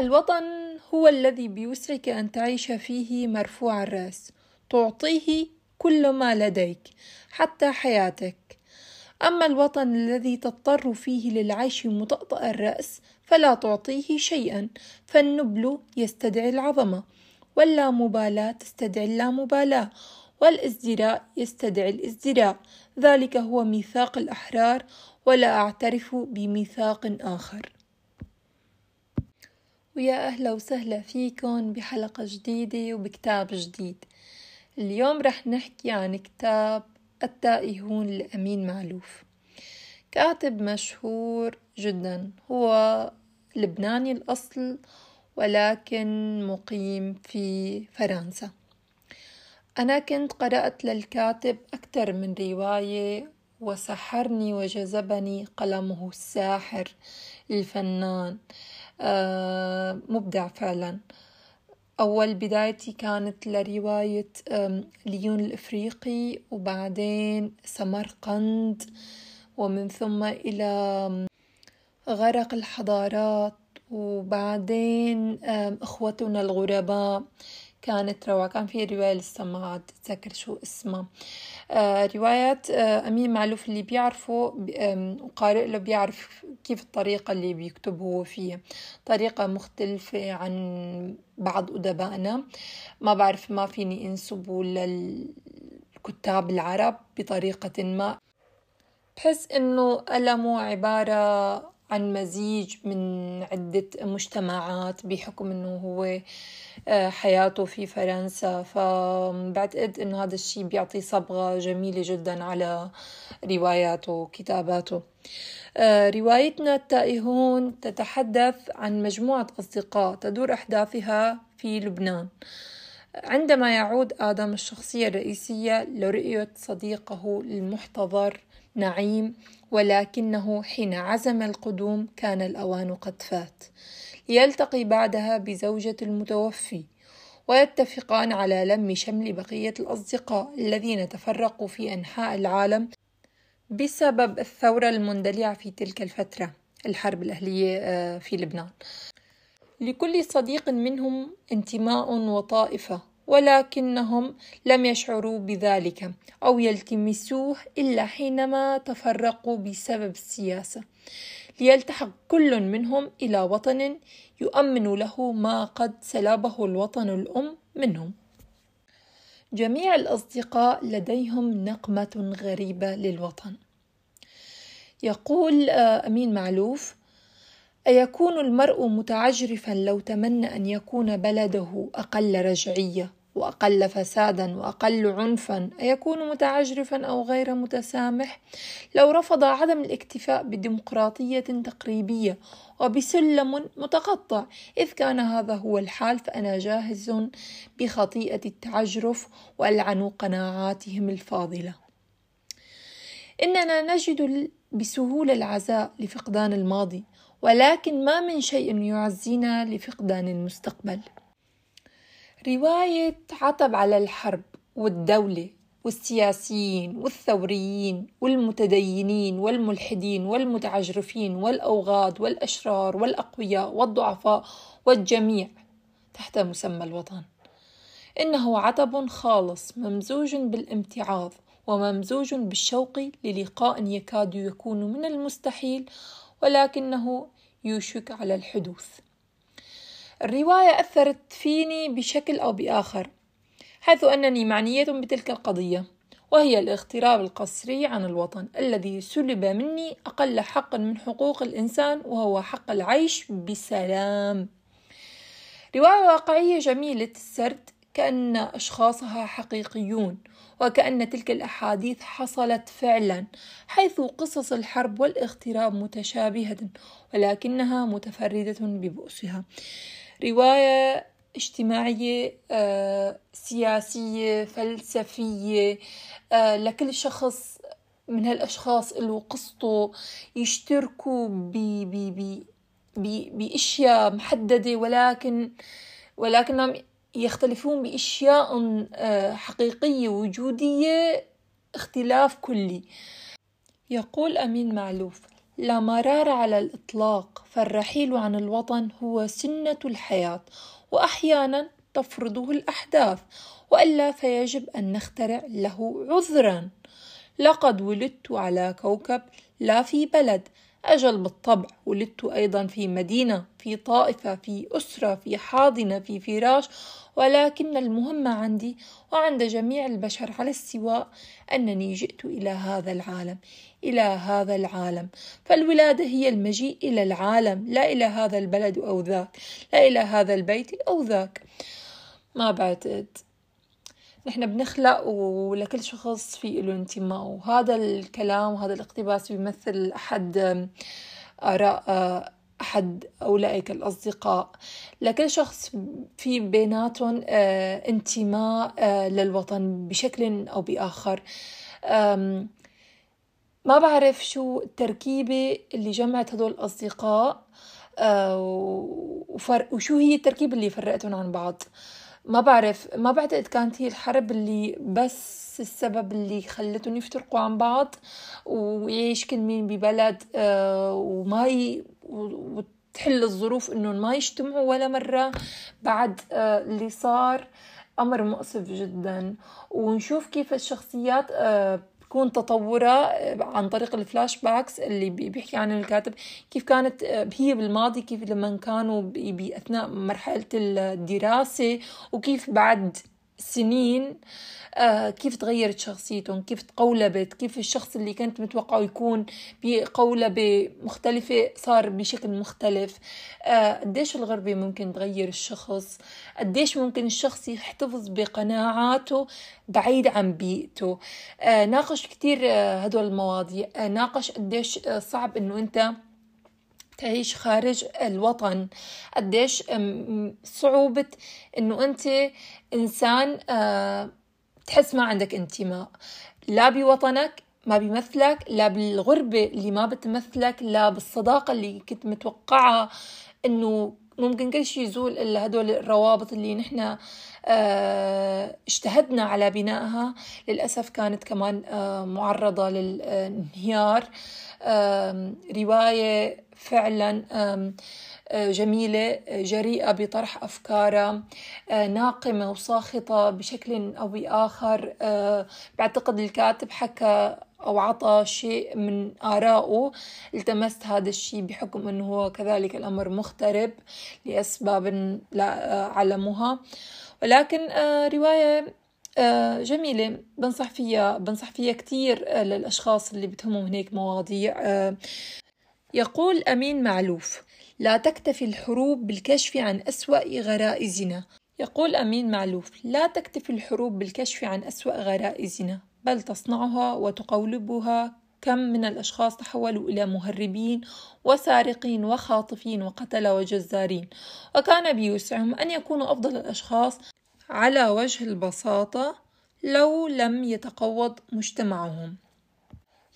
الوطن هو الذي بيسرك أن تعيش فيه مرفوع الرأس. تعطيه كل ما لديك حتى حياتك. أما الوطن الذي تضطر فيه للعيش مطأطأ الرأس فلا تعطيه شيئا. فالنبل يستدعي العظمة واللامبالاة تستدعي اللامبالاة والإزدراء يستدعي الإزدراء. ذلك هو ميثاق الأحرار ولا أعترف بميثاق آخر. ويا أهلا وسهلا فيكم بحلقة جديدة وبكتاب جديد. اليوم رح نحكي عن كتاب التائهون لأمين معلوف. كاتب مشهور جدا. هو لبناني الأصل ولكن مقيم في فرنسا. أنا كنت قرأت للكاتب أكثر من رواية وسحرني وجذبني قلمه الساحر الفنان. مبدع فعلا. أول بدايتي كانت لرواية ليون الإفريقي وبعدين سمرقند ومن ثم إلى غرق الحضارات وبعدين إخوتنا الغرباء كانت روعة كان في رواية لسه ما أتذكر شو اسمها. آه روايات آه أمين معلوف اللي بيعرفه وقارئ له بيعرف كيف الطريقة اللي بيكتب هو فيها طريقة مختلفة عن بعض أدبائنا. ما بعرف ما فيني أنسبه للكتاب العرب بطريقة ما. بحس إنه ألمه عبارة عن مزيج من عدة مجتمعات بحكم إنه هو آه، حياته في فرنسا. فبعتقد انه هذا الشيء بيعطي صبغة جميلة جدا على رواياته وكتاباته. آه، روايتنا التائهون تتحدث عن مجموعة أصدقاء تدور أحداثها في لبنان. عندما يعود آدم الشخصية الرئيسية لرؤية صديقه المحتضر نعيم ولكنه حين عزم القدوم كان الأوان قد فات. ليلتقي بعدها بزوجة المتوفي ويتفقان على لم شمل بقية الأصدقاء الذين تفرقوا في أنحاء العالم بسبب الثورة المندلعة في تلك الفترة الحرب الأهلية آه، في لبنان. لكل صديق منهم انتماء وطائفة. ولكنهم لم يشعروا بذلك أو يلتمسوه إلا حينما تفرقوا بسبب السياسة. ليلتحق كل منهم إلى وطن يؤمن له ما قد سلبه الوطن الأم منهم. جميع الأصدقاء لديهم نقمة غريبة للوطن. يقول آه، أمين معلوف أيكون المرء متعجرفا لو تمنى أن يكون بلده أقل رجعية؟ وأقل فسادا وأقل عنفا أيكون متعجرفا أو غير متسامح؟ لو رفض عدم الاكتفاء بديمقراطية تقريبية وبسلم متقطع إذ كان هذا هو الحال فأنا جاهز بخطيئة التعجرف وألعن قناعاتهم الفاضلة. إننا نجد بسهولة العزاء لفقدان الماضي ولكن ما من شيء يعزينا لفقدان المستقبل. رواية عتب على الحرب والدولة والسياسيين والثوريين والمتدينين والملحدين والمتعجرفين والأوغاد والأشرار والأقوياء والضعفاء والجميع تحت مسمى الوطن. إنه عتب خالص ممزوج بالامتعاض وممزوج بالشوق للقاء يكاد يكون من المستحيل ولكنه يوشك على الحدوث. الرواية أثرت فيني بشكل أو بآخر حيث أنني معنية بتلك القضية وهي الاغتراب القسري عن الوطن الذي سلب مني أقل حق من حقوق الإنسان وهو حق العيش بسلام. رواية واقعية جميلة السرد كأن أشخاصها حقيقيون وكأن تلك الأحاديث حصلت فعلا حيث قصص الحرب والاغتراب متشابهة ولكنها متفردة ببؤسها. رواية اجتماعية آه، سياسية فلسفية آه، لكل شخص من هالأشخاص له قصته يشتركوا ب ب بأشياء محددة ولكن ولكنهم يختلفون بأشياء آه، حقيقية وجودية اختلاف كلي. يقول أمين معلوف لا مرار على الإطلاق فالرحيل عن الوطن هو سنة الحياة وأحيانا تفرضه الأحداث وإلا فيجب أن نخترع له عذرا. لقد ولدت على كوكب لا في بلد أجل بالطبع ولدت أيضا في مدينة في طائفة في أسرة في حاضنة في فراش ولكن المهم عندي وعند جميع البشر على السواء أنني جئت إلى هذا العالم إلى هذا العالم. فالولادة هي المجيء إلى العالم لا إلى هذا البلد أو ذاك لا إلى هذا البيت أو ذاك. ما بعتقد نحن بنخلق ولكل شخص في له انتماء. وهذا الكلام وهذا الاقتباس بيمثل أحد آراء أحد أولئك الأصدقاء لكل شخص في بيناتهم آه، انتماء آه، للوطن بشكل أو بآخر ما بعرف شو التركيبة اللي جمعت هدول الأصدقاء آه، وشو هي التركيبة اللي فرقتهم عن بعض ما بعرف ما بعتقد كانت هي الحرب اللي بس السبب اللي خلتهم يفترقوا عن بعض ويعيش كل مين ببلد وما. وتحل الظروف انهم ما يجتمعوا ولا مرة. بعد آه، اللي صار أمر مؤسف جدا. ونشوف كيف الشخصيات آه، تكون تطورها عن طريق ال flashbacks اللي بيحكي عن الكاتب. كيف كانت هي بالماضي كيف لما كانوا بأثناء مرحلة الدراسة وكيف بعد سنين آه كيف تغيرت شخصيتهم كيف تقولبت كيف الشخص اللي كنت متوقعه يكون بقولبة مختلفة صار بشكل مختلف. آه قديش الغربة ممكن تغير الشخص؟ قديش ممكن الشخص يحتفظ بقناعاته بعيد عن بيئته؟ آه ناقش كتير هدول المواضيع. ناقش قديش صعب إنه أنت تعيش خارج الوطن. قديش صعوبة إنه أنت إنسان آه، تحس ما عندك انتماء. لا بوطنك ما بيمثلك لا بالغربة اللي ما بتمثلك لا بالصداقة اللي كنت متوقعها إنه ممكن كل شيء يزول إلا هدول الروابط اللي نحن آه، اجتهدنا على بنائها. للأسف كانت كمان آه، معرضة للانهيار. رواية فعلا آه، جميلة جريئة بطرح أفكارها ناقمة وساخطة بشكل أو بآخر. بعتقد الكاتب حكى أو عطى شيء من آرائه التمست هذا الشيء بحكم أنه هو كذلك الأمر مغترب لأسباب لا أعلمها ولكن آه، رواية آه، جميلة. بنصح فيها بنصح فيها كتير آه، للأشخاص اللي بتهمهم هيك مواضيع. يقول أمين معلوف لا تكتفي الحروب بالكشف عن أسوأ غرائزنا يقول أمين معلوف لا تكتفي الحروب بالكشف عن أسوأ غرائزنا بل تصنعها وتقولبها كم من الأشخاص تحولوا إلى مهربين وسارقين وخاطفين وقتلة وجزارين. وكان بيوسعهم أن يكونوا أفضل الأشخاص على وجه البساطة لو لم يتقوض مجتمعهم.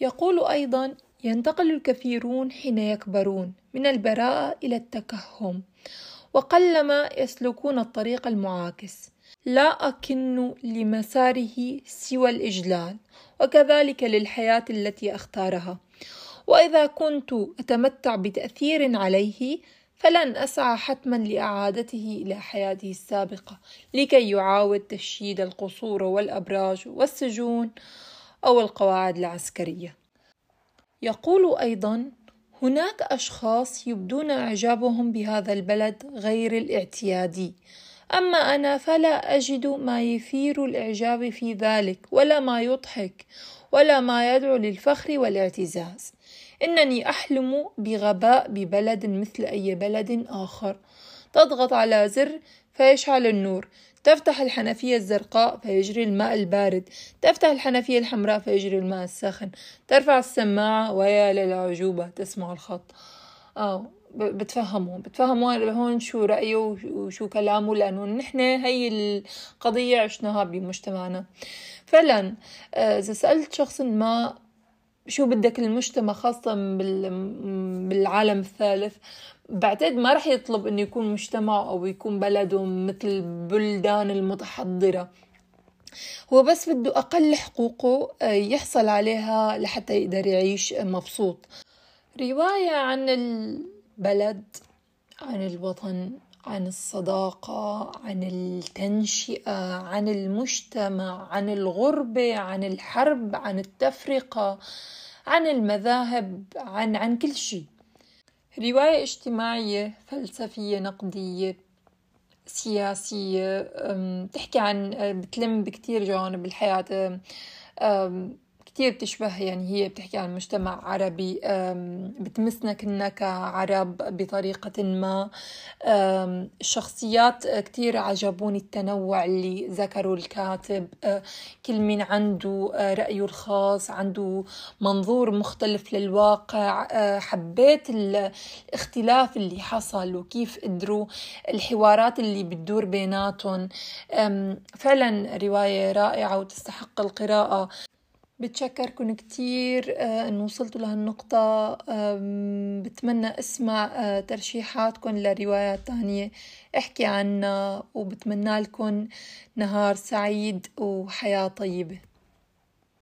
يقول أيضا ينتقل الكثيرون حين يكبرون من البراءة إلى التكهم وقلما يسلكون الطريق المعاكس لا أكن لمساره سوى الإجلال وكذلك للحياة التي أختارها. وإذا كنت أتمتع بتأثير عليه فلن أسعى حتما لإعادته إلى حياته السابقة لكي يعاود تشييد القصور والأبراج والسجون أو القواعد العسكرية. يقول أيضا هناك أشخاص يبدون إعجابهم بهذا البلد غير الاعتيادي. أما أنا فلا أجد ما يثير الإعجاب في ذلك ولا ما يضحك ولا ما يدعو للفخر والاعتزاز. إنني أحلم بغباء ببلد مثل أي بلد آخر. تضغط على زر فيشعل النور. تفتح الحنفية الزرقاء فيجري الماء البارد. تفتح الحنفية الحمراء فيجري الماء الساخن. ترفع السماعة ويا للعجوبة. تسمع الخط. أو بتفهموا. بتفهموا هون شو رأيه وشو كلامه لأنه نحن هي القضية عشناها بمجتمعنا. فعلا آه، إذا سألت شخص ما شو بدك المجتمع خاصة بالعالم الثالث؟ بعتقد ما رح يطلب إنه يكون مجتمع أو يكون بلده مثل البلدان المتحضرة. هو بس بده أقل حقوقه آه، يحصل عليها لحتى يقدر يعيش مبسوط. رواية عن البلد عن الوطن. عن الصداقة عن التنشئة عن المجتمع عن الغربة عن الحرب عن التفرقة عن المذاهب عن عن كل شيء. رواية اجتماعية فلسفية نقدية سياسية تحكي عن بتلم بكتير جوانب الحياة. كتير بتشبه يعني هي بتحكي عن مجتمع عربي بتمسنا كنا كعرب بطريقة ما. الشخصيات كتير عجبوني التنوع اللي ذكره الكاتب. كل من عنده رأيه الخاص عنده منظور مختلف للواقع. حبيت الاختلاف اللي حصل وكيف قدروا الحوارات اللي بتدور بيناتهم. فعلا رواية رائعة وتستحق القراءة. بتشكركن كتير آه، أن وصلتوا لهالنقطة بتمنى أسمع آه، ترشيحاتكن لروايات تانية أحكي عنا وبتمنى لكم نهار سعيد وحياة طيبة.